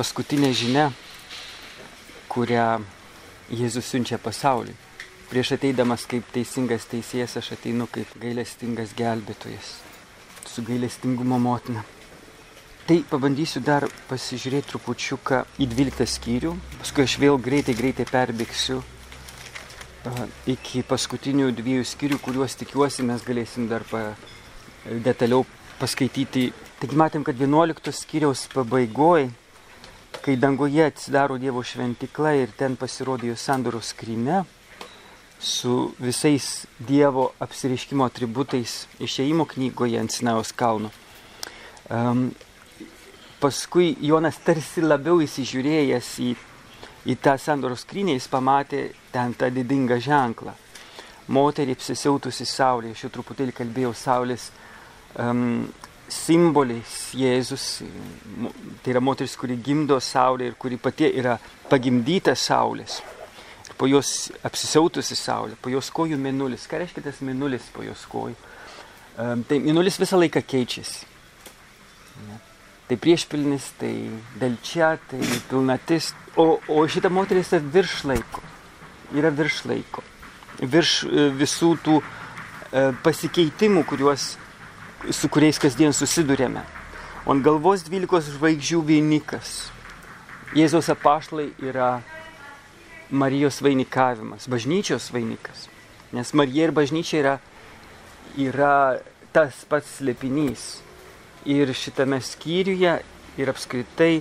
paskutinė žinia, kurią Jėzus siunčia pasauliui. Prieš ateidamas kaip teisingas teisėjas aš ateinu kaip gailestingas gelbėtojas, su gailestingumo motina. Tai pabandysiu dar pasižiūrėti trupučiuką į 12 skyrių, paskui aš vėl greitai, greitai perbėgsiu iki paskutinių dviejų skyrių, kuriuos tikiuosi mes galėsim dar pa, detaliau paskaityti. Taigi matėm, kad 11 skyriaus pabaigoje, kai dangoje atsidaro Dievo šventikla ir ten pasirodė jo sandoros skryne su visais Dievo apsiriškimo atributais išeimo knygoje ant Sinaus kalno. Um, paskui Jonas tarsi labiau įsižiūrėjęs į į tą sandoros skrynę jis pamatė ten tą didingą ženklą. Moterį apsisiautusi saulė, aš jau truputėlį kalbėjau saulės um, simboliais Jėzus, tai yra moteris, kuri gimdo saulę ir kuri pati yra pagimdyta saulės. Ir po jos apsisiautusi saulė, po jos kojų minulis. Ką reiškia tas minulis po jos kojų? Tai minulis visą laiką keičiasi. Tai priešpilnis, tai delčia, tai pilnatis, O, o šita moteris yra virš laiko. Yra virš laiko. Virš e, visų tų e, pasikeitimų, kuriuos, su kuriais kasdien susidurėme. Ant galvos dvylikos žvaigždžių vainikas. Jėzaus apaštlai yra Marijos vainikavimas, bažnyčios vainikas. Nes Marija ir bažnyčia yra, yra tas pats slėpinys. Ir šitame skyriuje ir apskritai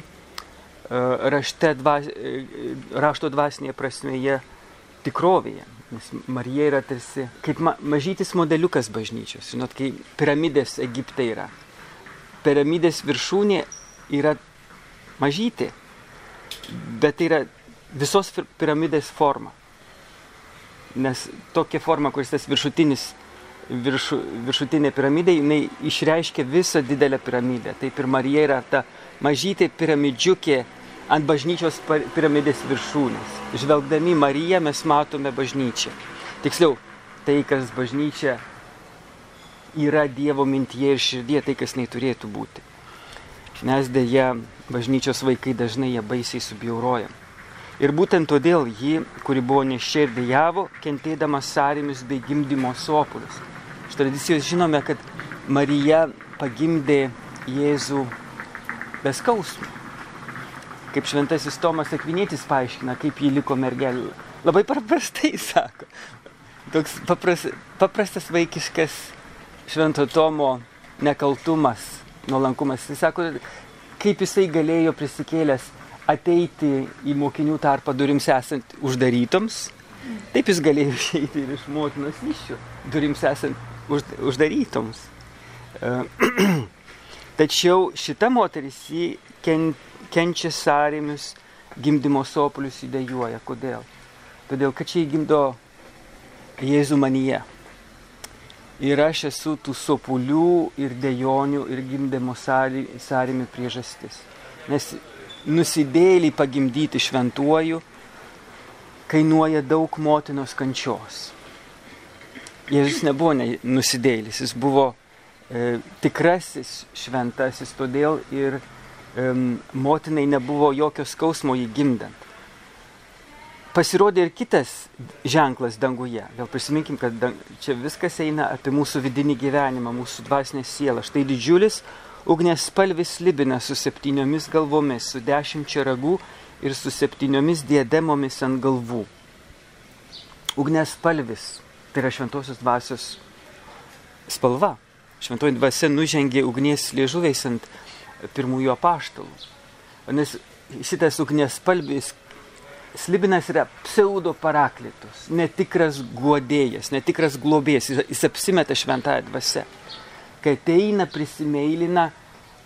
rašte dvas, rašto dvasinėje prasmėje tikrovėje. Nes Marija yra tarsi kaip ma, mažytis modeliukas bažnyčios. Žinot, kai piramidės Egipte yra. Piramidės viršūnė yra mažytė, bet tai yra visos piramidės forma. Nes tokia forma, kuris tas viršutinis, viršu, viršutinė piramidė, jinai išreiškia visą didelę piramidę. Taip ir Marija yra ta mažytė piramidžiukė ant bažnyčios piramidės viršūnės. Žvelgdami Mariją mes matome bažnyčią. Tiksliau, tai, kas bažnyčia yra Dievo mintyje ir širdie, tai, kas neturėtų būti. Mes dėja, bažnyčios vaikai dažnai ją baisiai subjaurojam. Ir būtent todėl ji, kuri buvo nešia ir dėjavo, kentėdama sąrymis bei gimdymo sopulius. Iš tradicijos žinome, kad Marija pagimdė Jėzų be skausmų kaip šventasis Tomas Akvinėtis paaiškina, kaip ji liko mergelė. Labai paprastai sako. Toks papras, paprastas vaikiškas švento Tomo nekaltumas, nuolankumas. Jis sako, kaip jisai galėjo prisikėlęs ateiti į mokinių tarpą durims esant uždarytoms, taip jis galėjo išeiti ir iš motinos iššių durims esant uždarytoms. Tačiau šita moteris jį kentė kenčia sąrėmis, gimdymo sopulius įdėjuoja. Kodėl? Todėl, kad čia įgimdo Jėzų manyje. Ir aš esu tų sopulių ir dėjonių ir gimdymo sąrėmi priežastis. Nes nusidėlį pagimdyti šventuoju kainuoja daug motinos kančios. Jėzus nebuvo nusidėlis, jis buvo e, tikrasis šventasis, todėl ir motinai nebuvo jokio skausmo jį gimdant. Pasirodė ir kitas ženklas danguje. Vėl prisiminkim, kad čia viskas eina apie mūsų vidinį gyvenimą, mūsų dvasinę sielą. Štai didžiulis ugnies spalvis libina su septyniomis galvomis, su dešimčia ragų ir su septyniomis diedemomis ant galvų. Ugnies spalvis tai yra šventosios dvasios spalva. Šventoji dvasia nužengė ugnies liežuviais ant pirmųjų apaštalų. Nes šitas ugnies spalvis Slibinas yra pseudo paraklitus, netikras guodėjas, netikras globėjas, jis, jis apsimeta šventąją dvasę. Kai ateina, prisimeilina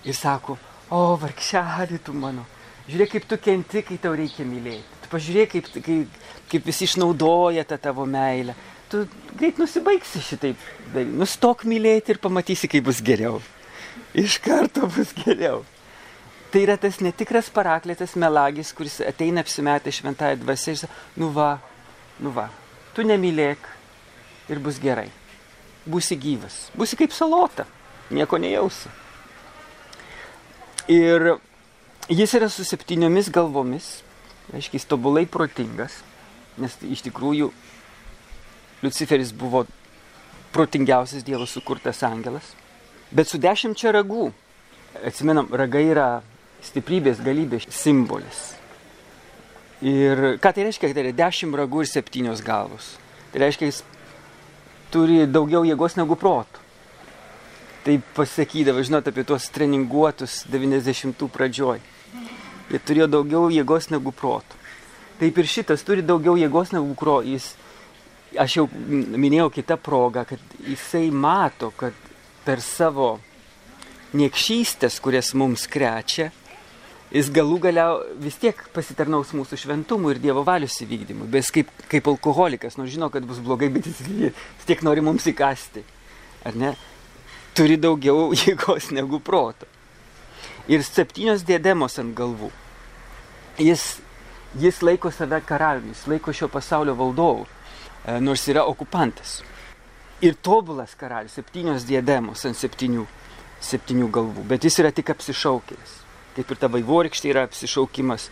ir sako, o vargšelį tu mano, žiūrėk kaip tu kenti, kai tau reikia mylėti. Tu pažiūrėk, kaip, kaip, kaip visi išnaudoja tą tavo meilę. Tu greit nusibaigsi šitaip, nustok mylėti ir pamatysi, kaip bus geriau iš karto bus geriau. Tai yra tas netikras paraklėtas melagis, kuris ateina apsimetę šventąją dvasę ir sako, nu va, nu va, tu nemylėk ir bus gerai. Būsi gyvas, būsi kaip salota, nieko nejausi. Ir Jis yra su septyniomis galvomis, reiškia, jis tobulai protingas, nes iš tikrųjų Luciferis buvo protingiausias Dievo sukurtas angelas, bet su dešimčia ragų. Atsimenam, ragai yra stiprybės, galybės simbolis. Ir ką tai reiškia, kad tai yra dešimt ragų ir septynios galvos. Tai reiškia, jis turi daugiau jėgos negu protų. Tai pasakydavo, žinot, apie tuos treninguotus 90-ų pradžioj. Jie turėjo daugiau jėgos negu protų. Taip ir šitas turi daugiau jėgos negu protų. Aš jau minėjau kitą progą, kad jisai mato, kad per savo niekšystės, kurias mums krečia, jis galų galia vis tiek pasitarnaus mūsų šventumui ir Dievo valios įvykdymui. Bet kaip, kaip alkoholikas, nors žino, kad bus blogai, bet jis vis tiek nori mums įkasti. Ar ne? Turi daugiau jėgos negu proto. Ir septynios dėdemos ant galvų. Jis, jis laiko save karaliumi, jis laiko šio pasaulio valdovu, e, nors yra okupantas. Ir tobulas karalius, septynios dėdemos ant septynių, septynių galvų, bet jis yra tik apsišaukėlis kaip ir ta vaivorykštė yra apsišaukimas.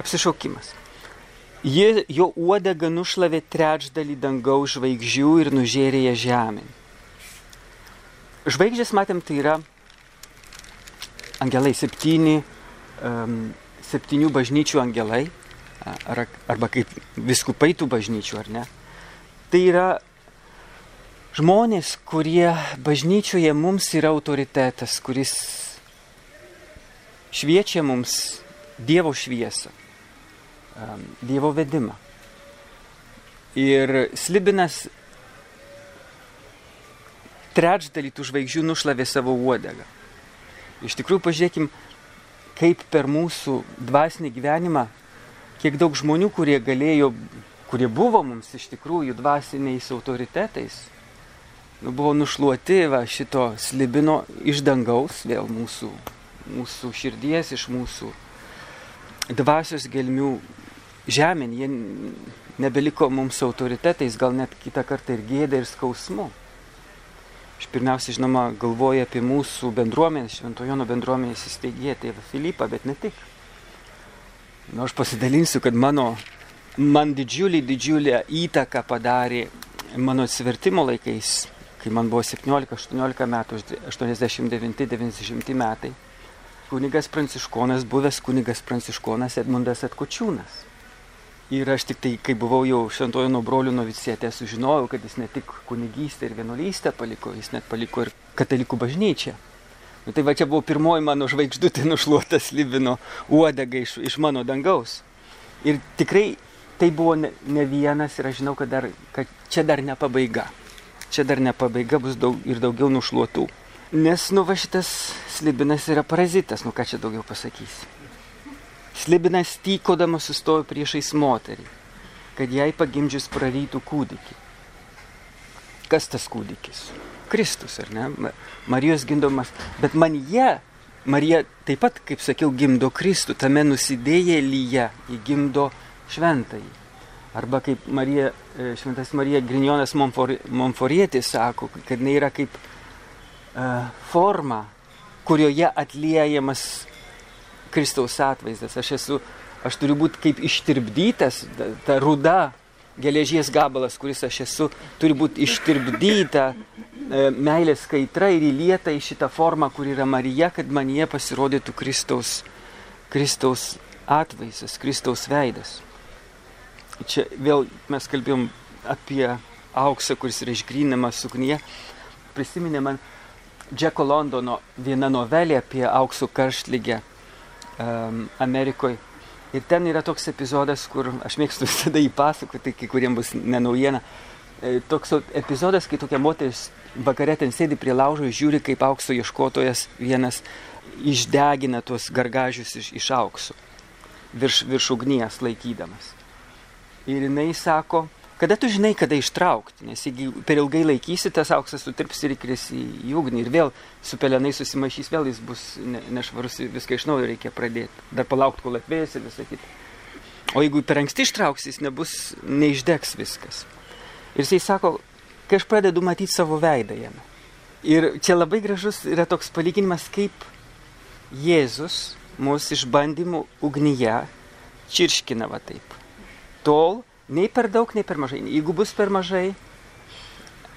Apsišaukimas. Ji, jo uodega nušlavė trečdalį dangaus žvaigždžių ir nužėrė ją žemėn. Žvaigždės, matėm, tai yra angelai, septyni, um, septynių bažnyčių angelai, ar, arba kaip viskupai tų bažnyčių, ar ne. Tai yra žmonės, kurie bažnyčioje mums yra autoritetas, kuris šviečia mums Dievo šviesą, Dievo vedimą. Ir slibinas trečdalį tų žvaigždžių nušlavė savo uodegą. Iš tikrųjų, pažiūrėkim, kaip per mūsų dvasinį gyvenimą, kiek daug žmonių, kurie galėjo, kurie buvo mums iš tikrųjų dvasiniais autoritetais, buvo nušluoti va, šito slibino iš dangaus, vėl mūsų mūsų širdies, iš mūsų dvasios gelmių žemėn. Jie nebeliko mums autoritetais, gal net kitą kartą ir gėda ir skausmu. Aš pirmiausia, žinoma, galvoju apie mūsų bendruomenę, Šventojono bendruomenės įsteigėją tėvą Filipą, bet ne tik. Nu, aš pasidalinsiu, kad mano, man didžiulį, didžiulį įtaką padarė mano atsivertimo laikais, kai man buvo 17-18 metų, 89-90 metai kunigas pranciškonas, buvęs kunigas pranciškonas Edmundas Atkočiūnas. Ir aš tik tai, kai buvau jau šventojo nuo brolių novicietė, sužinojau, kad jis ne tik kunigystę ir vienuolystę paliko, jis net paliko ir katalikų bažnyčią. Nu, tai va čia buvo pirmoji mano žvaigždutė nušluotas Libino uodega iš, iš mano dangaus. Ir tikrai tai buvo ne, ne vienas ir aš žinau, kad, dar, kad čia dar ne pabaiga. Čia dar ne pabaiga, bus daug, ir daugiau nušluotų. Nes, nu, va šitas slibinas yra parazitas, nu ką čia daugiau pasakysi. Slibinas tykodamas sustojo priešais moterį, kad jai pagimdžius prarytų kūdikį. Kas tas kūdikis? Kristus, ar ne? Marijos gimdomas. Bet man jie, Marija taip pat, kaip sakiau, gimdo Kristų, tame nusidėjėlyje įgimdo šventąjį. Arba kaip Marija, e, šventas Marija Grinjonas Monforietis sako, kad jinai yra kaip E, forma, kurioje atliejamas Kristaus atvaizdas. Aš esu, aš turiu būti kaip ištirpdytas, ta, ta ruda geležies gabalas, kuris aš esu, turi būti ištirpdyta e, meilės kaitra ir įlieta į šitą formą, kur yra Marija, kad man jie pasirodytų Kristaus, Kristaus atvaizdas, Kristaus veidas. Čia vėl mes kalbėjom apie auksą, kuris yra išgrinamas suknyje. Prisiminė man, Džeko Londono viena novelė apie auksų karštlygę um, Amerikoje. Ir ten yra toks epizodas, kur aš mėgstu visada jį pasakoti, kai kuriems bus nenaujiena. E, toks epizodas, kai tokia moteris vakare ten sėdi prie laužo ir žiūri, kaip aukso ieškotojas vienas išdegina tuos gargažius iš, iš aukso, virš, virš ugnies laikydamas. Ir jinai sako, Kada tu žinai, kada ištraukti, nes jeigu per ilgai laikysi, tas auksas sutirps ir įkris į, ugnį ir vėl su pelenai susimašys, vėl jis bus ne, nešvarus, viską iš naujo reikia pradėti. Dar palaukti, kol atvės ir visą kitą. O jeigu per anksti ištrauksi, jis nebus, neišdegs viskas. Ir jisai sako, kai aš pradedu matyti savo veidą jame. Ir čia labai gražus yra toks palyginimas, kaip Jėzus mus išbandymų ugnyje čirškina va taip. Tol nei per daug, nei per mažai. Jeigu bus per mažai,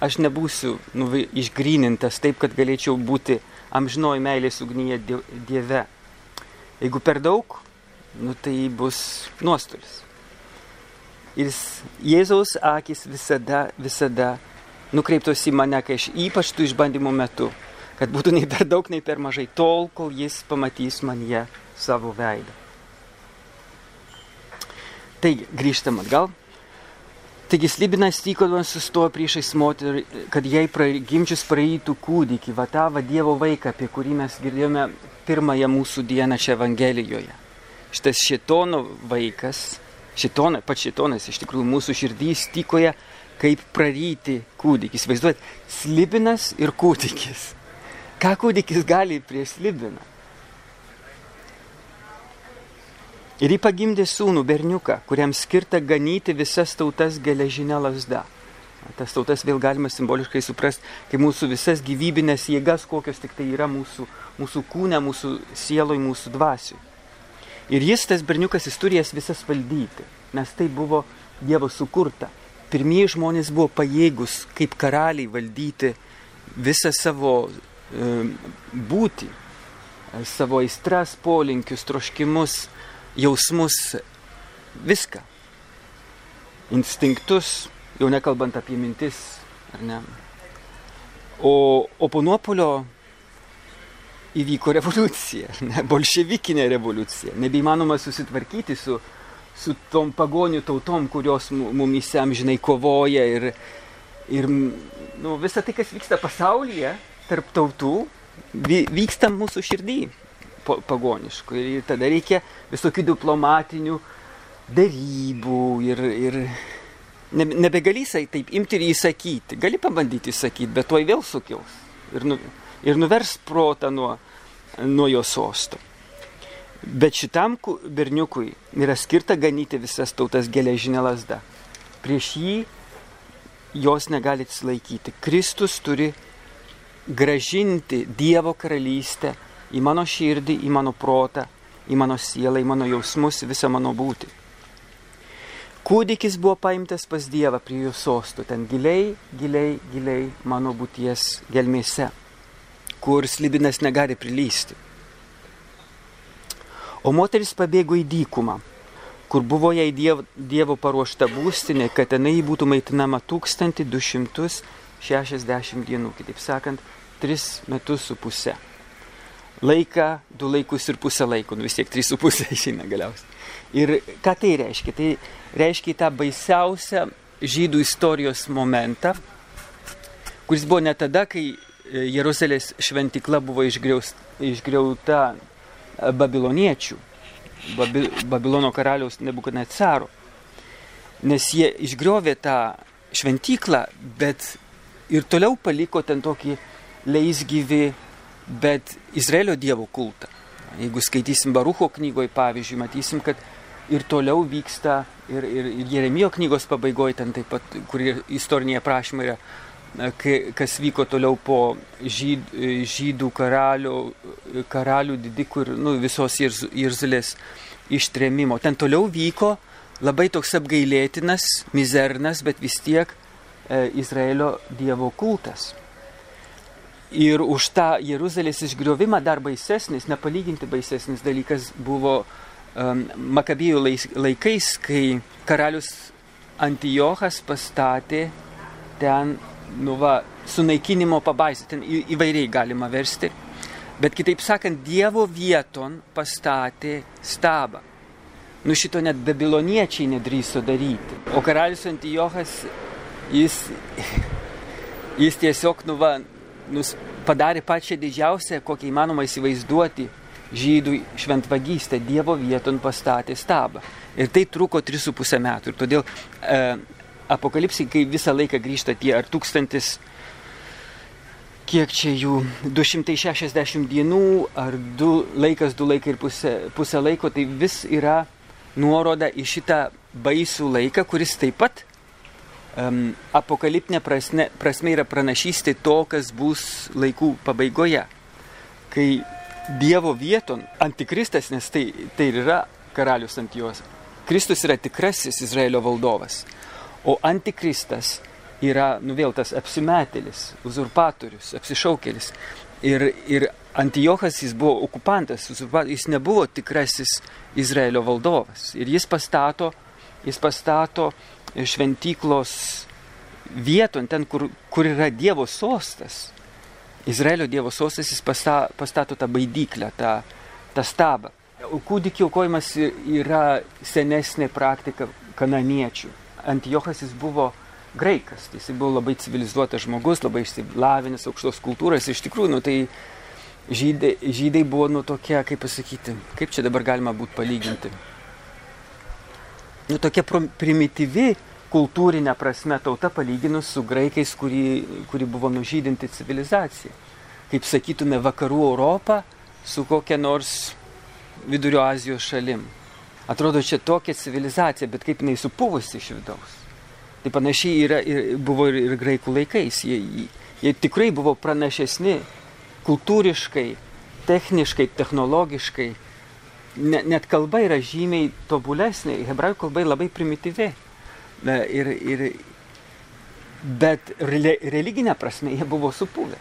aš nebūsiu nu, išgrynintas taip, kad galėčiau būti amžinoji meilės ugnyje Dieve. Jeigu per daug, nu, tai bus nuostolis. Ir Jėzaus akis visada, visada nukreiptos į mane, kai aš ypač tų išbandymų metu, kad būtų nei per daug, nei per mažai, tol, kol jis pamatys manyje savo veidą. Taigi, grįžtam atgal. Taigi Slibinas tykodamas sustojo priešais moterį, kad jai gimčius praeitų kūdikį, va tą va Dievo vaiką, apie kurį mes girdėjome pirmąją mūsų dieną čia Evangelijoje. Šitas šitono vaikas, šitona, pats šitonas iš tikrųjų mūsų širdys tykoja kaip praryti kūdikis. Vaizduojat, Slibinas ir kūdikis. Ką kūdikis gali prieš Slibiną? Ir jį pagimdė sūnų berniuką, kuriam skirta ganyti visas tautas geležinę lasdą. Tas tautas vėl galima simboliškai suprasti, kaip mūsų visas gyvybinės jėgas, kokios tik tai yra mūsų, mūsų kūne, mūsų sieloj, mūsų dvasiui. Ir jis, tas berniukas, jis turės visas valdyti, nes tai buvo Dievo sukurta. Pirmieji žmonės buvo pajėgus kaip karaliai valdyti visą savo e, būtį, savo aistras, polinkius, troškimus, jausmus, viską. Instinktus, jau nekalbant apie mintis, ar ne. O, o po nuopolio įvyko revoliucija, ne, bolševikinė revoliucija. Nebeįmanoma susitvarkyti su, su tom pagonių tautom, kurios mumise amžinai kovoja ir, ir nu, visa tai, kas vyksta pasaulyje, tarp tautų, vyksta mūsų širdį pagoniškų. Ir tada reikia visokių diplomatinių darybų ir, ir nebegali jisai taip imti ir įsakyti. Gali pabandyti įsakyti, bet tuoj vėl sukils ir, nu, ir nuvers protą nuo, nuo jo sosto. Bet šitam berniukui yra skirta ganyti visas tautas geležinė lasda. Prieš jį jos negali atsilaikyti. Kristus turi gražinti Dievo karalystę į mano širdį, į mano protą, į mano sielą, į mano jausmus, visą mano būtį. Kūdikis buvo paimtas pas Dievą prie jo sostų, ten giliai, giliai, giliai mano būties gelmėse, kur slibinas negali prilysti. O moteris pabėgo į dykumą, kur buvo jai dievo, dievo paruošta būstinė, kad tenai būtų maitinama 1260 dienų, kitaip sakant, 3 metus su pusė laiką, du laikus ir pusę laiko, nu vis tiek trys su pusė išeina galiausiai. Ir ką tai reiškia? Tai reiškia tą baisiausią žydų istorijos momentą, kuris buvo ne tada, kai e, Jeruzalės šventikla buvo išgriauta e, babiloniečių, Babi, Babilono karaliaus nebukadnecaro. Nes jie išgriovė tą šventyklą, bet ir toliau paliko ten tokį leisgyvį bet Izraelio dievo kultą. Jeigu skaitysim Barucho knygoje, pavyzdžiui, matysim, kad ir toliau vyksta, ir, ir, ir Jeremijo knygos pabaigoje, ten taip pat, kur istoriniai aprašymai yra, kas vyko toliau po žyd, žydų karalių, karalių didikų ir nu, visos Jeruzalės ištremimo. Ten toliau vyko labai toks apgailėtinas, mizernas, bet vis tiek e, Izraelio dievo kultas. Ir už tą Jeruzalės išgriovimą dar baisesnis, nepalyginti baisesnis dalykas buvo um, Makabijų laikais, kai karalius Antijochas pastatė ten, nu va, sunaikinimo pabaisą, ten į, įvairiai galima versti. Bet kitaip sakant, Dievo vieton pastatė stabą. Nu šito net babiloniečiai nedrįso daryti. O karalius Antijochas, jis, jis tiesiog, nu va, nus, padarė pačią didžiausią, kokią įmanoma įsivaizduoti žydų šventvagystę, Dievo vieton pastatė stabą. Ir tai truko 3,5 metų. Ir todėl e, apokalipsai, kai visą laiką grįžta tie ar tūkstantis, kiek čia jų, 260 dienų, ar du laikas, du laikai ir pusę, pusę laiko, tai vis yra nuoroda į šitą baisų laiką, kuris taip pat um, apokaliptinė prasme, prasme yra pranašystė to, kas bus laikų pabaigoje. Kai Dievo vieton antikristas, nes tai, tai ir yra karalius Antijos. Kristus yra tikrasis Izraelio valdovas, o antikristas yra nu vėl tas apsimetėlis, uzurpatorius, apsišaukėlis. Ir, ir Antijochas jis buvo okupantas, jis nebuvo tikrasis Izraelio valdovas. Ir jis pastato, jis pastato šventyklos vieton, ten, kur, kur yra Dievo sostas. Izraelio Dievo sostas jis pasta, pastato tą baidyklę, tą, tą stabą. Kūdikio aukojimas yra senesnė praktika kananiečių. Antijochas jis buvo graikas, tai jis buvo labai civilizuotas žmogus, labai išsilavinęs aukštos kultūros. Iš tikrųjų, nu, tai žydai, žydai buvo nu tokie, kaip pasakyti, kaip čia dabar galima būtų palyginti. Nu, tokia primityvi kultūrinė prasme tauta palyginus su graikais, kuri, kuri buvo nužydinti civilizacija. Kaip sakytume, vakarų Europą su kokia nors vidurio Azijos šalim. Atrodo, čia tokia civilizacija, bet kaip jinai supuvusi iš vidaus. Tai panašiai yra, ir, buvo ir, ir graikų laikais. Jie, jie, tikrai buvo pranašesni kultūriškai, techniškai, technologiškai. Ne, net kalba yra žymiai tobulesnė, hebrajų kalba labai primityvi. Ir, ir, bet re, religinė prasme jie buvo supuvę.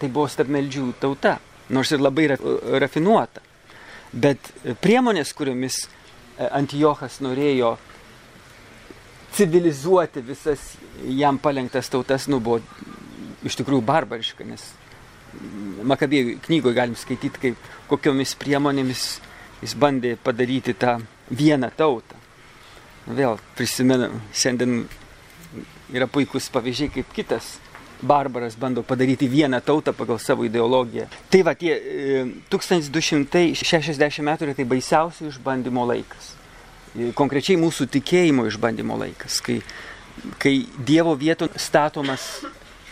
Tai buvo stabmeldžių tauta, nors ir labai rafinuota. Bet priemonės, kuriomis e, Antijochas norėjo civilizuoti visas jam palengtas tautas, nu, buvo iš tikrųjų barbariška, nes Makabėjų knygoje galim skaityti, kaip kokiomis priemonėmis jis bandė padaryti tą vieną tautą. Vėl prisimenam, šiandien yra puikus pavyzdžiai, kaip kitas barbaras bando padaryti vieną tautą pagal savo ideologiją. Tai va, tie 1260 e, metų yra tai baisiausių išbandymo laikas. E, konkrečiai mūsų tikėjimo išbandymo laikas, kai, kai Dievo vieton statomas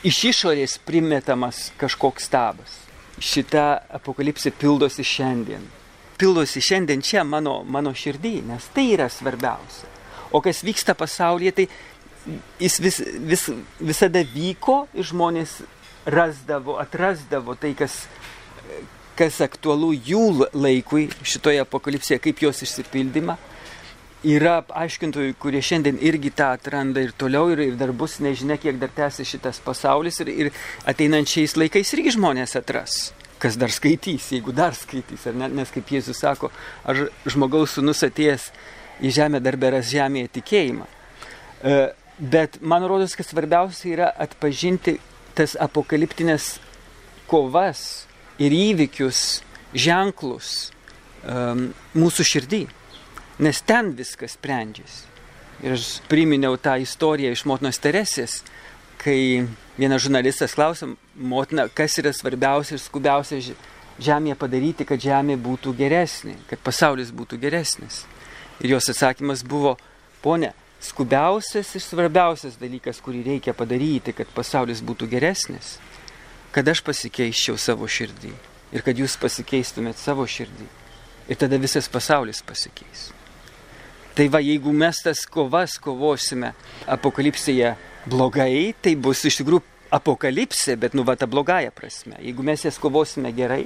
iš išorės primetamas kažkoks stabas. Šita apokalipsė pildosi šiandien. Pildosi šiandien čia mano, mano širdį, nes tai yra svarbiausia. O kas vyksta pasaulyje, tai jis vis, vis, visada vyko ir žmonės rasdavo, atrasdavo tai, kas, kas aktualu jų laikui šitoje apokalipsėje, kaip jos išsipildymą. Yra aiškintojų, kurie šiandien irgi tą atranda ir toliau, ir, ir dar bus nežinia, kiek dar tęsi šitas pasaulis, ir, ir ateinančiais laikais irgi žmonės atras kas dar skaitys, jeigu dar skaitys, ar ne, nes kaip Jėzus sako, aš žmogaus sunus atėjęs į žemę dar beras žemėje tikėjimą. E, bet man rodos, kad svarbiausia yra atpažinti tas apokaliptinės kovas ir įvykius, ženklus mūsų širdį. Nes ten viskas sprendžiasi. Ir aš priminiau tą istoriją iš motinos Teresės, kai vienas žurnalistas klausė motiną, kas yra svarbiausia ir skubiausia žemėje padaryti, kad žemė būtų geresnė, kad pasaulis būtų geresnis. Ir jos atsakymas buvo, ponė, skubiausias ir svarbiausias dalykas, kurį reikia padaryti, kad pasaulis būtų geresnis, kad aš pasikeiščiau savo širdį ir kad jūs pasikeistumėt savo širdį. Ir tada visas pasaulis pasikeis. Tai va, jeigu mes tas kovas kovosime apokalipsėje blogai, tai bus iš tikrųjų apokalipsė, bet nu va ta blogąją prasme. Jeigu mes jas kovosime gerai,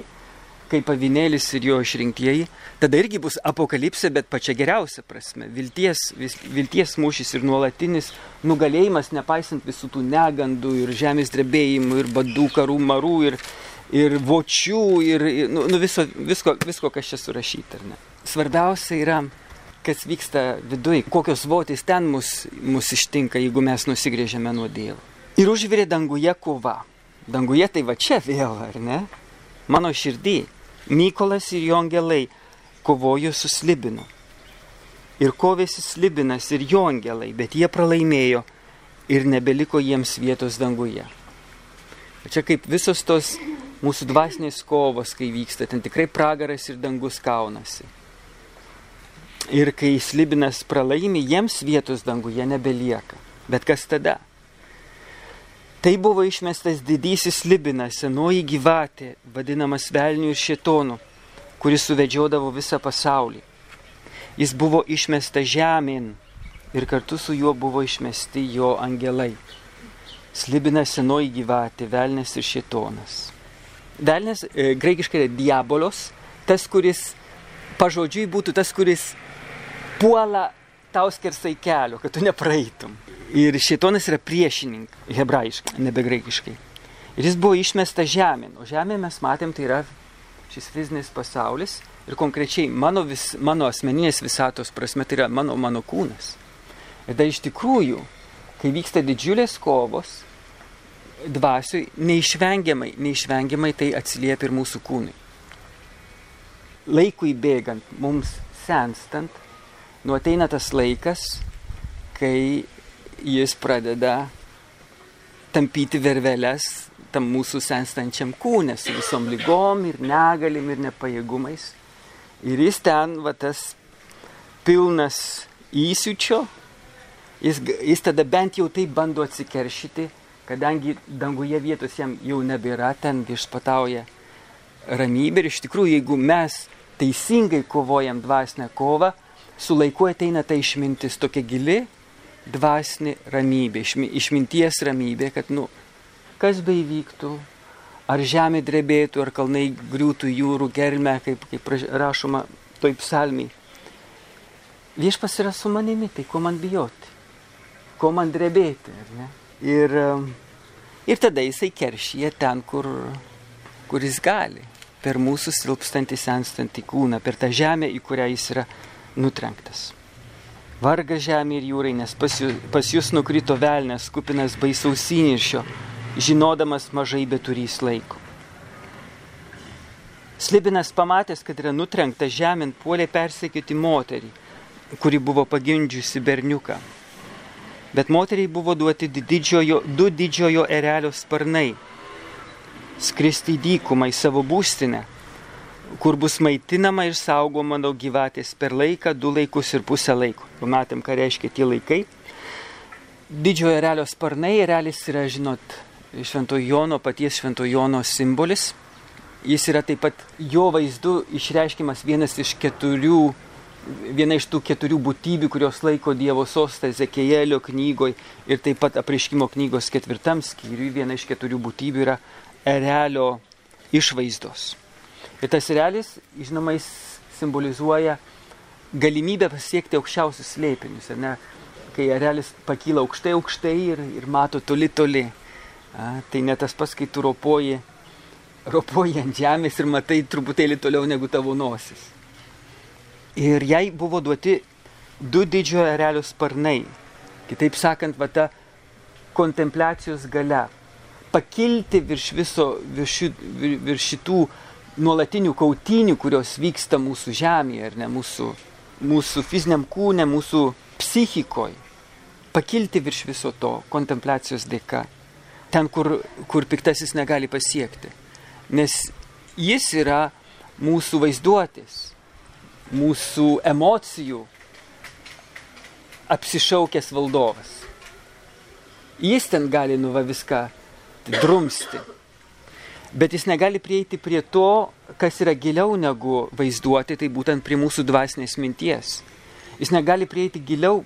kaip avinėlis ir jo išrinktieji, tada irgi bus apokalipsė, bet pačia geriausia prasme. Vilties, vis, vilties mūšis ir nuolatinis nugalėjimas, nepaisant visų tų negandų ir žemės drebėjimų ir badų, karų, marų ir, ir vočių ir nu, nu viso, visko, visko, kas čia surašyta. Svarbiausia yra kas vyksta viduje, kokios votys ten mus, mus ištinka, jeigu mes nusigrėžiame nuo Dievo. Ir užvirė danguje kova. Danguje tai va čia vėl, ar ne? Mano širdį. Mykolas ir jo angelai kovojo su Slibinu. Ir kovėsi Slibinas ir jo angelai, bet jie pralaimėjo ir nebeliko jiems vietos danguje. Čia kaip visos tos mūsų dvasinės kovos, kai vyksta, ten tikrai pragaras ir dangus kaunasi. Ir kai Slibinas pralaimi, jiems vietos danguje nebelieka. Bet kas tada? Tai buvo išmestas didysis Libinas, senoji gyvatė, vadinamas velnių ir šitonu, kuris suvedžiodavo visą pasaulį. Jis buvo išmestas žemėn ir kartu su juo buvo išmesti jo angelai. Slibina senoji gyvatė, velnės ir šitonas. Velnės e, graikiškai yra diabolos, tas, kuris pažodžiui būtų tas, kuris puola tau skersai kelio, kad tu nepraeitum. Ir šitonas yra priešininkas, hebrajiškai, nebe graikiškai. Ir jis buvo išmestas žemėn. O žemė mes matėm, tai yra šis fizinis pasaulis. Ir konkrečiai mano, vis, mano asmeninės visatos prasme tai yra mano, mano kūnas. Ir dar iš tikrųjų, kai vyksta didžiulės kovos, dvasiui, neišvengiamai, neišvengiamai tai atsiliepia ir mūsų kūnui. Laikui bėgant, mums senstant, nu ateina tas laikas, kai jis pradeda tampyti vervelės tam mūsų senstančiam kūnė su visom lygom ir negalim ir nepajėgumais. Ir jis ten, va tas pilnas įsiučio, jis, jis tada bent jau taip bando atsikeršyti, kadangi danguje vietos jam jau nebėra, ten viešpatauja ramybė. Ir iš tikrųjų, jeigu mes teisingai kovojam dvasinę kovą, su laiku ateina ta išmintis tokia gili, dvasinė ramybė, išminties ramybė, kad, nu, kas beivyktų, ar žemė drebėtų, ar kalnai griūtų jūrų germe, kaip, kaip rašoma toj psalmiai. Viešpas yra su manimi, tai ko man bijoti, ko man drebėti. Ir, ir tada jisai keršyje ten, kur, kur jis gali, per mūsų silpstantį, senstantį kūną, per tą žemę, į kurią jis yra nutrenktas. Varga žemė ir jūrai, nes pas jūs, pas jūs nukrito velnės, kupinas baisaus įniršio, žinodamas mažai beturys laiko. Slibinas pamatęs, kad yra nutrenkta žemėn, puolė persekioti moterį, kuri buvo pagimdžiusi berniuką. Bet moteriai buvo duoti didžiojo, du didžiojo erelio sparnai - skristi į dykumą į savo būstinę kur bus maitinama ir saugoma nuo gyvatės per laiką, du laikus ir pusę laiko. Pamatėm, ką reiškia tie laikai. Didžiojo erelio sparnai, erelis yra, žinot, Šventojo Jono, paties Šventojo Jono simbolis. Jis yra taip pat jo vaizdu išreiškimas vienas iš keturių, viena iš tų keturių būtybių, kurios laiko Dievo sostą Zekėjelio knygoje ir taip pat apriškimo knygos ketvirtam skyriui. Viena iš keturių būtybių yra erelio išvaizdos. Ir tas realis, žinoma, jis simbolizuoja galimybę pasiekti aukščiausius slėpinius. Ne? Kai realis pakyla aukštai, aukštai ir, ir mato toli, toli. A, tai ne tas pats, kai tu ropoji, ropoji ant žemės ir matai truputėlį toliau negu tavo nosis. Ir jai buvo duoti du didžiojo realio sparnai. Kitaip sakant, va ta kontempliacijos gale. Pakilti virš viso, virš, virš šitų nuolatinių kautynių, kurios vyksta mūsų žemėje, ar ne mūsų, mūsų fiziniam kūne, mūsų psichikoje. Pakilti virš viso to kontempliacijos dėka. Ten, kur, kur piktasis negali pasiekti. Nes jis yra mūsų vaizduotės, mūsų emocijų apsišaukęs valdovas. Jis ten gali nuva viską drumsti bet jis negali prieiti prie to, kas yra giliau negu vaizduoti, tai būtent prie mūsų dvasinės minties. Jis negali prieiti giliau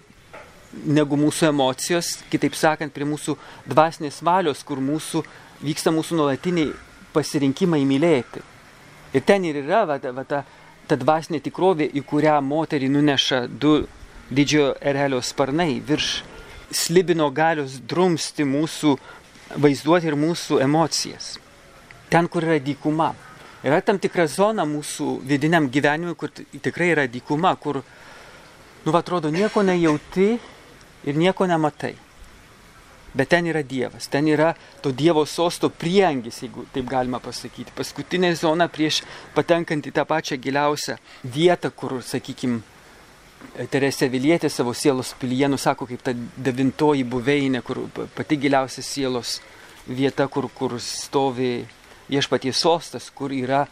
negu mūsų emocijos, kitaip sakant, prie mūsų dvasinės valios, kur mūsų, vyksta mūsų nuolatiniai pasirinkimai mylėti. Ir ten ir yra va, va, ta, ta dvasinė tikrovė, į kurią moterį nuneša du didžiojo erelio sparnai virš slibino galios drumsti mūsų vaizduoti ir mūsų emocijas ten, kur yra dykuma. Yra tam tikra zona mūsų vidiniam gyvenimui, kur tikrai yra dykuma, kur, nu, atrodo, nieko nejauti ir nieko nematai. Bet ten yra Dievas, ten yra to Dievo sosto priengis, jeigu taip galima pasakyti. Paskutinė zona prieš patenkant į tą pačią giliausią vietą, kur, sakykime, Teresė Vilietė savo sielos pilyje nusako kaip ta devintoji buveinė, kur pati giliausia sielos vieta, kur, kur stovi viešpaties sostas, kur yra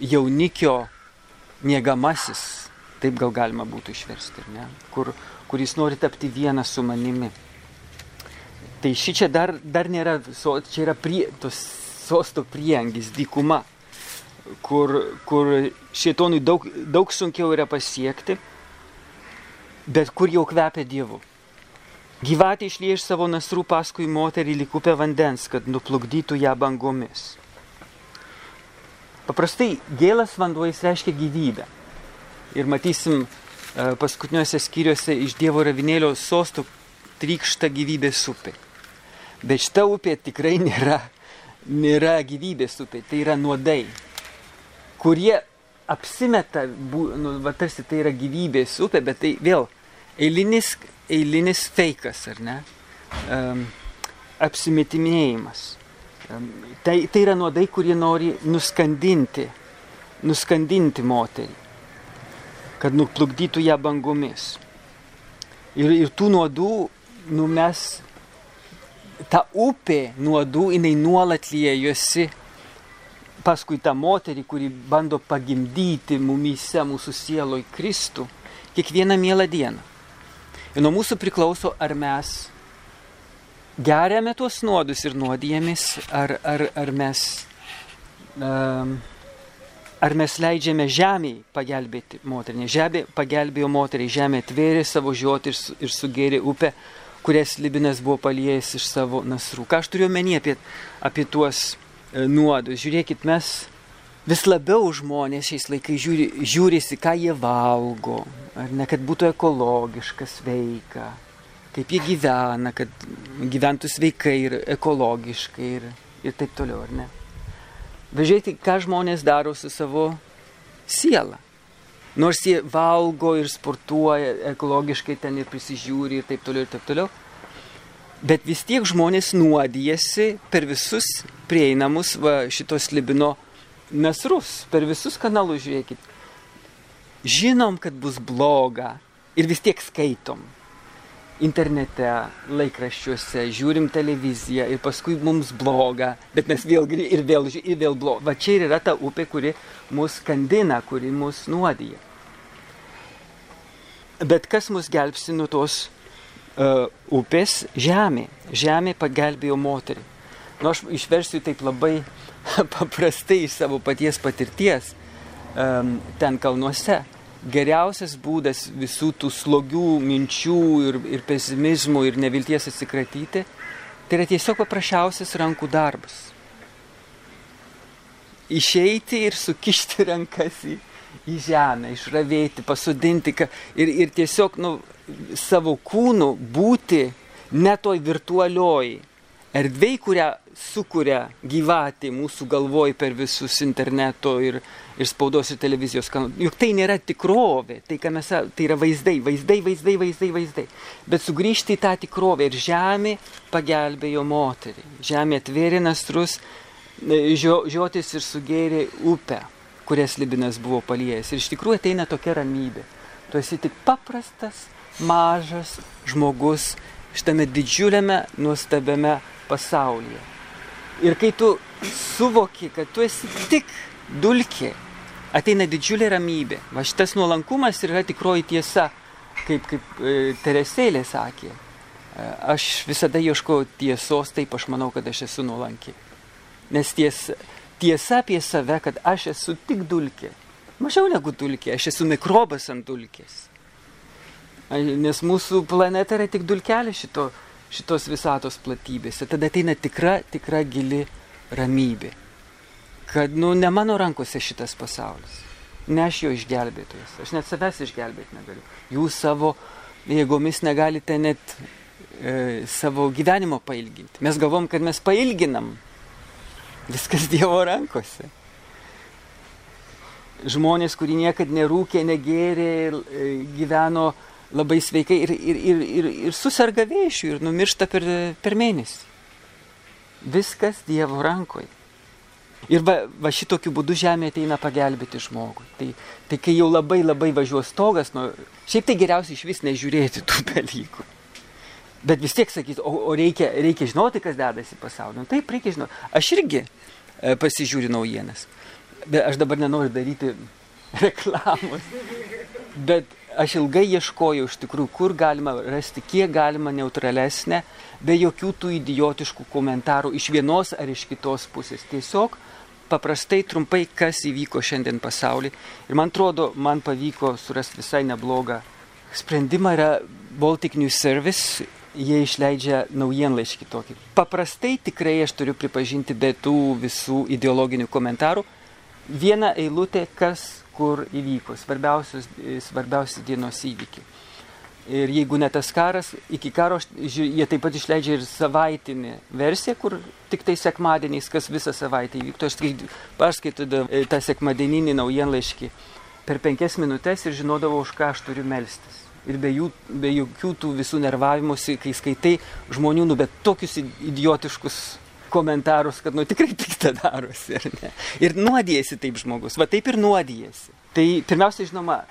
jaunikio mėgamasis, taip gal galima būtų išversti, ne? kur, kur jis nori tapti vieną su manimi. Tai ši čia dar, dar nėra, čia yra prie, tos sosto priengis, dykuma, kur, kur šietonui daug, daug sunkiau yra pasiekti, bet kur jau kvepia Dievu. Gyvatė išlie iš savo nasrų paskui moterį likupę vandens, kad nuplukdytų ją bangomis. Paprastai gėlas vanduo jis reiškia gyvybę. Ir matysim e, paskutiniuose skyriuose iš Dievo ravinėlio sostų trykšta gyvybės upė. Bet šita upė tikrai nėra, nėra gyvybės upė, tai yra nuodai, kurie apsimeta, bu, nu, va, tarsi tai yra gyvybės upė, bet tai vėl eilinis, eilinis feikas, ar ne? Um, apsimetiminėjimas. Tai, tai yra nuodai, kurie nori nuskandinti, nuskandinti moterį, kad nuplukdytų ją bangomis. Ir, ir tų nuodų, nu mes, ta upė nuodų, jinai nuolat liejosi paskui tą moterį, kuri bando pagimdyti mumyse, mūsų sieloj Kristų, kiekvieną mielą dieną. Ir nuo mūsų priklauso, ar mes geriame tuos nuodus ir nuodijėmis, ar, ar, ar, mes, um, ar mes leidžiame žemiai pagelbėti moteriai. Žemė pagelbėjo moteriai, žemė atvėrė savo žiotį ir, ir sugėrė upę, kurias Libinas buvo paliejęs iš savo nasrų. Ką aš turiu menį apie, apie tuos e, nuodus? Žiūrėkit, mes vis labiau žmonės šiais laikais žiūri, žiūrisi, ką jie valgo, ar ne, kad būtų ekologiška, sveika kaip jie gyvena, kad gyventų sveikai ir ekologiškai ir, ir taip toliau, ar ne? Važiuoti, ką žmonės daro su savo siela. Nors jie valgo ir sportuoja ekologiškai ten ir prisižiūri ir taip toliau ir taip toliau. Bet vis tiek žmonės nuodijasi per visus prieinamus va, šitos libino nasrus, per visus kanalus žiūrėkit. Žinom, kad bus bloga ir vis tiek skaitom internete, laikraščiuose, žiūrim televiziją ir paskui mums bloga, bet mes vėl ir vėl, ir vėl bloga. Va čia ir yra ta upė, kuri mus kandina, kuri mus nuodija. Bet kas mus gelbsti nuo tos uh, upės? Žemė. Žemė pagelbėjo moterį. Nu, aš išversiu taip labai paprastai iš savo paties patirties um, ten kalnuose geriausias būdas visų tų slogių minčių ir, ir pesimizmų ir nevilties atsikratyti, tai yra tiesiog paprasčiausias rankų darbas. Išeiti ir sukišti rankas į, į žemę, išravėti, pasodinti ir, ir tiesiog nu, savo kūnu būti ne toj virtualioj erdvėj, kurią sukuria gyvatė mūsų galvoj per visus interneto ir, ir spaudos ir televizijos kanalus. Juk tai nėra tikrovė, tai, mes, tai yra vaizdai, vaizdai, vaizdai, vaizdai, vaizdai. Bet sugrįžti į tą tikrovę ir žemė pagelbėjo moterį. Žemė atvėrė nastrus, e, žio, žiotis ir sugėrė upę, kurias Libinas buvo paliejęs. Ir iš tikrųjų ateina tokia ramybė. Tu esi tik paprastas, mažas žmogus šitame didžiuliame, nuostabiame pasaulyje. Ir kai tu suvoki, kad tu esi tik dulkė, ateina didžiulė ramybė. Va šitas nuolankumas yra tikroji tiesa, kaip, kaip e, Teresėlė sakė. E, aš visada ieškau tiesos, taip aš manau, kad aš esu nuolanki. Nes ties, tiesa apie save, kad aš esu tik dulkė. Mažiau negu dulkė, aš esu mikrobas ant dulkės. Nes mūsų planeta yra tik dulkelė šito, šitos visatos platybėse, tada ateina tikra, tikra gili ramybė. Kad, nu, ne mano rankose šitas pasaulis. Ne aš jo išgelbėtojas. Aš net savęs išgelbėti negaliu. Jūs savo jėgomis negalite net e, savo gyvenimo pailginti. Mes galvom, kad mes pailginam. Viskas Dievo rankose. Žmonės, kurie niekada nerūkė, negėrė, e, gyveno labai sveikai ir, ir, ir, ir, ir susirga vėšių ir numiršta per, per mėnesį. Viskas Dievo rankoje. Ir va, va šitokiu būdu žemė ateina pagelbėti žmogui. Tai, tai kai jau labai labai važiuos stogas, nu, šiaip tai geriausia iš vis nežiūrėti tų dalykų. Bet vis tiek sakyti, o, o reikia, reikia žinoti, kas dedasi pasaulyje. Nu, taip, reikia žinoti. Aš irgi e, pasižiūriu naujienas. Bet aš dabar nenoriu daryti reklamos. Bet aš ilgai ieškojau iš tikrųjų, kur galima rasti, kiek galima neutralesnę, be jokių tų idiotiškų komentarų iš vienos ar iš kitos pusės. Tiesiog paprastai trumpai, kas įvyko šiandien pasaulyje. Ir man atrodo, man pavyko surasti visai neblogą sprendimą. Yra Baltic News Service, jie išleidžia naujienlaiškį tokį. Paprastai tikrai aš turiu pripažinti, be tų visų ideologinių komentarų, viena eilutė, kas kur įvyko, svarbiausi dienos įvykiai. Ir jeigu ne tas karas, iki karo jie taip pat išleidžia ir savaitinį versiją, kur tik tai sekmadieniais, kas visą savaitę įvyktų. Aš perskaitau e, tą sekmadieninį naujienlaiškį per penkias minutės ir žinodavau, už ką aš turiu melstis. Ir be, jų, be jokių tų visų nervavimuose, kai skaitai žmonių, nu, bet tokius idiotiškus komentarus, kad nu tikrai piktą darosi, ar ne? Ir nuodijasi taip žmogus, va taip ir nuodijasi. Tai pirmiausia, žinoma,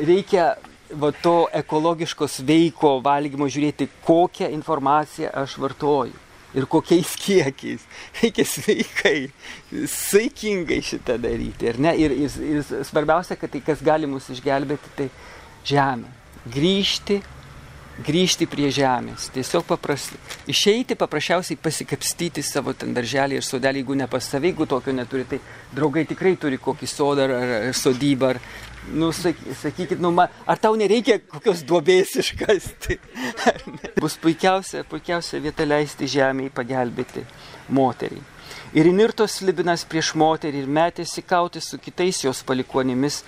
reikia va to ekologiško sveiko valgymo žiūrėti, kokią informaciją aš vartoju ir kokiais kiekiais. Reikia sveikai, saikingai šitą daryti. Ir, ne, ir, ir, ir svarbiausia, kad tai, kas gali mus išgelbėti, tai žemė. Grįžti, grįžti prie žemės. Tiesiog paprastai. Išeiti paprasčiausiai pasikapstyti savo ten darželį ir sodelį, jeigu ne pas save, jeigu tokio neturi, tai draugai tikrai turi kokį sodą ar, ar sodybą ar, Nu, sakykit, nu, ma, ar tau nereikia kokios duobės iškasti? Bus puikiausia, puikiausia vieta leisti žemėje pagelbėti moteriai. Ir inirtos libinas prieš moterį ir metėsi kauti su kitais jos palikonimis,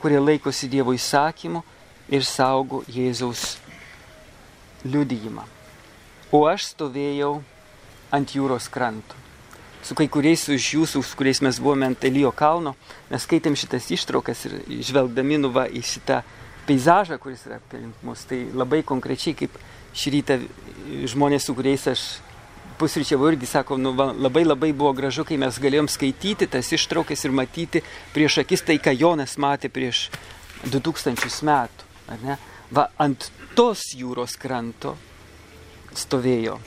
kurie laikosi Dievo įsakymų ir saugo Jėzaus liudijimą. O aš stovėjau ant jūros kranto su kai kuriais iš jūsų, su kuriais mes buvome ant Elijo kalno, mes skaitėm šitas ištraukas ir žvelgdami nuva į šitą peizažą, kuris yra aplink mus, tai labai konkrečiai kaip šį rytą žmonės, su kuriais aš pusryčiavau irgi sako, nu, va, labai labai buvo gražu, kai mes galėjom skaityti tas ištraukas ir matyti prieš akis tai, ką Jonas matė prieš 2000 metų. Va, ant tos jūros kranto stovėjo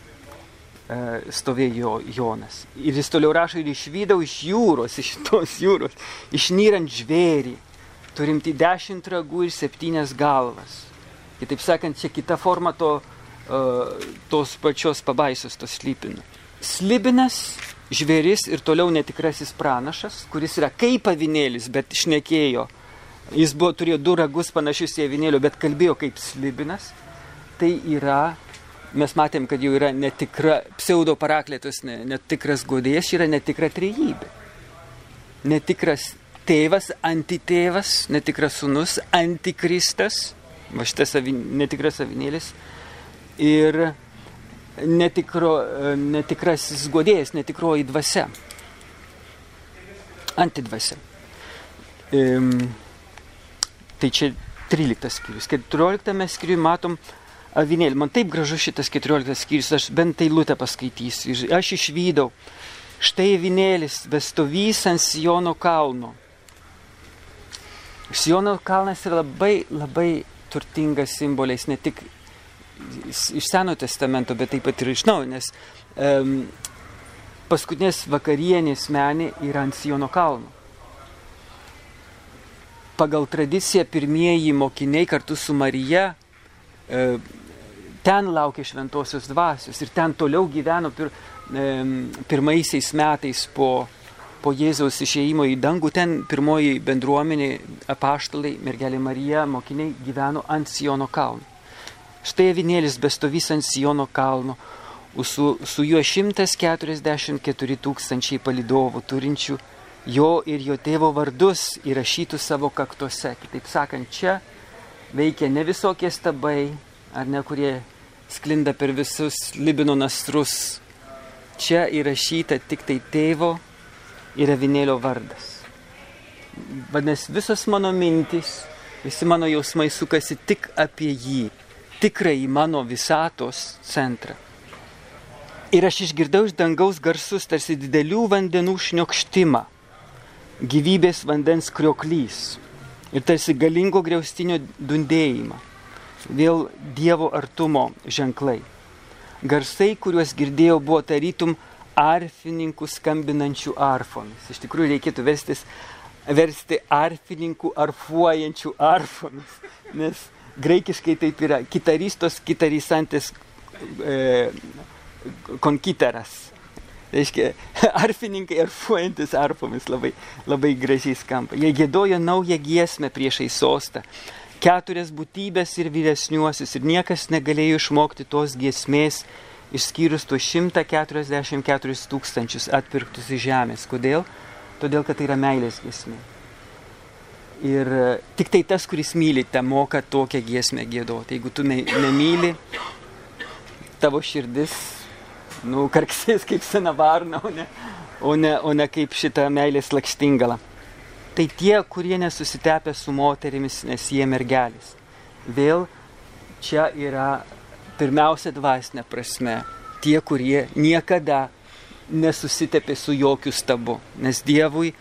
stovėjo Jonas. Ir jis toliau rašo ir išvydau iš jūros, iš tos jūros, išnyrant žvėrį, turimti dešimt ragų ir septynias galvas. Kitaip sakant, čia kita forma to, uh, tos pačios pabaisos, tos slipino. Slibinas, žvėris ir toliau netikrasis pranašas, kuris yra kaip avinėlis, bet šnekėjo. Jis buvo, turėjo du ragus panašius į avinėlio, bet kalbėjo kaip slibinas. Tai yra mes matėm, kad jau yra netikra pseudo paraklėtus, netikras godėjas, yra netikra trejybė. Netikras tėvas, antitėvas, netikras sunus, antikristas, va šitas avin, netikras avinėlis ir netikro, netikrasis godėjas, netikroji dvasia. Antidvasia. Um, tai čia 13 skyrius. 14 skyriui matom avinėlį. Man taip gražu šitas 14 skyrius, aš bent tai lūtę paskaitysiu. Aš išvydau, štai avinėlis bestovys ant Siono kalno. Siono kalnas yra labai, labai turtingas simboliais, ne tik iš Seno testamento, bet taip pat ir iš naujo, nes um, paskutinės vakarienės menė yra ant Siono kalno. Pagal tradiciją pirmieji mokiniai kartu su Marija e, ten laukė šventosios dvasios ir ten toliau gyveno pir, e, pirmaisiais metais po, po Jėzaus išėjimo į dangų. Ten pirmoji bendruomenė, apaštalai, mergelė Marija, mokiniai gyveno ant Siono kalno. Štai avinėlis bestovys ant Siono kalno, su, su juo 144 tūkstančiai palidovų turinčių jo ir jo tėvo vardus įrašytų savo kaktuose. Kitaip sakant, čia veikia ne visokie stabai, ar ne kurie sklinda per visus Libino nastrus. Čia įrašyta tik tai tėvo ir avinėlio vardas. Vadinasi, visos mano mintys, visi mano jausmai sukasi tik apie jį, tikrai mano visatos centrą. Ir aš išgirdau iš dangaus garsus tarsi didelių vandenų šniokštimą, gyvybės vandens krioklys ir tarsi galingo griaustinio dundėjimą vėl Dievo artumo ženklai. Garsai, kuriuos girdėjau, buvo tarytum arfininkų skambinančių arfomis. Iš tikrųjų reikėtų verstis, versti arfininkų arfuojančių arfomis, nes graikiškai taip yra kitaristos, kitarisantis e, konkiteras. Reiškia, arfininkai arfuojantis arfomis labai, labai gražiai skamba. Jie gėdojo naują giesmę priešai sostą keturias būtybės ir vyresniuosius ir niekas negalėjo išmokti tos giesmės, išskyrus tuos 144 tūkstančius atpirktus iš žemės. Kodėl? todėl kad tai yra meilės giesmė. Ir e, tik tai tas, kuris myli, te moka tokią giesmę gėdoti. Jeigu tu ne, nemyli, tavo širdis, nu, karksės kaip sena varna, o ne, o ne, o ne kaip šita meilės lakštingala. Tai tie, kurie nesusitepia su moterimis, nes jie mergelis. Vėl čia yra pirmiausia dvasinė prasme. Tie, kurie niekada nesusitepė su jokių stabu. Nes Dievui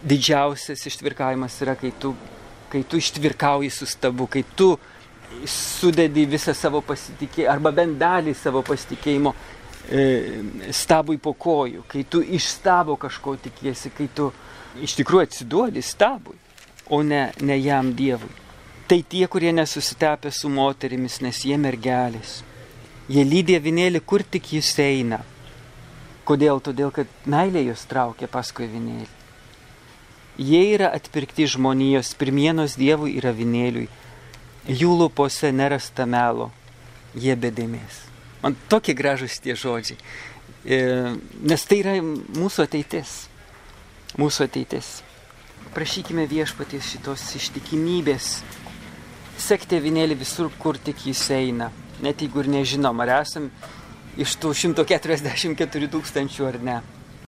didžiausias ištvirkavimas yra, kai tu, kai tu ištvirkauji su stabu, kai tu sudedi visą savo pasitikėjimą arba bent dalį savo pasitikėjimo e, stabui po kojų, kai tu iš stabo kažko tikiesi, kai tu iš tikrųjų atsiduodi stabui, o ne, ne jam Dievui. Tai tie, kurie nesusitepė su moterimis, nes jie mergelės. Jie lydė vinėlį, kur tik jis eina. Kodėl? Todėl, kad meilė jūs traukia paskui vinėlį. Jie yra atpirkti žmonijos, pirmienos Dievui yra vinėliui. Jų lūpose nerasta melo, jie bedėmės. Man tokie gražus tie žodžiai. E, nes tai yra mūsų ateitis. Mūsų ateitis. Prašykime viešpaties šitos ištikimybės sekti avinėlį visur, kur tik jis eina. Net jeigu ir nežinom, ar esam iš tų 144 tūkstančių ar ne.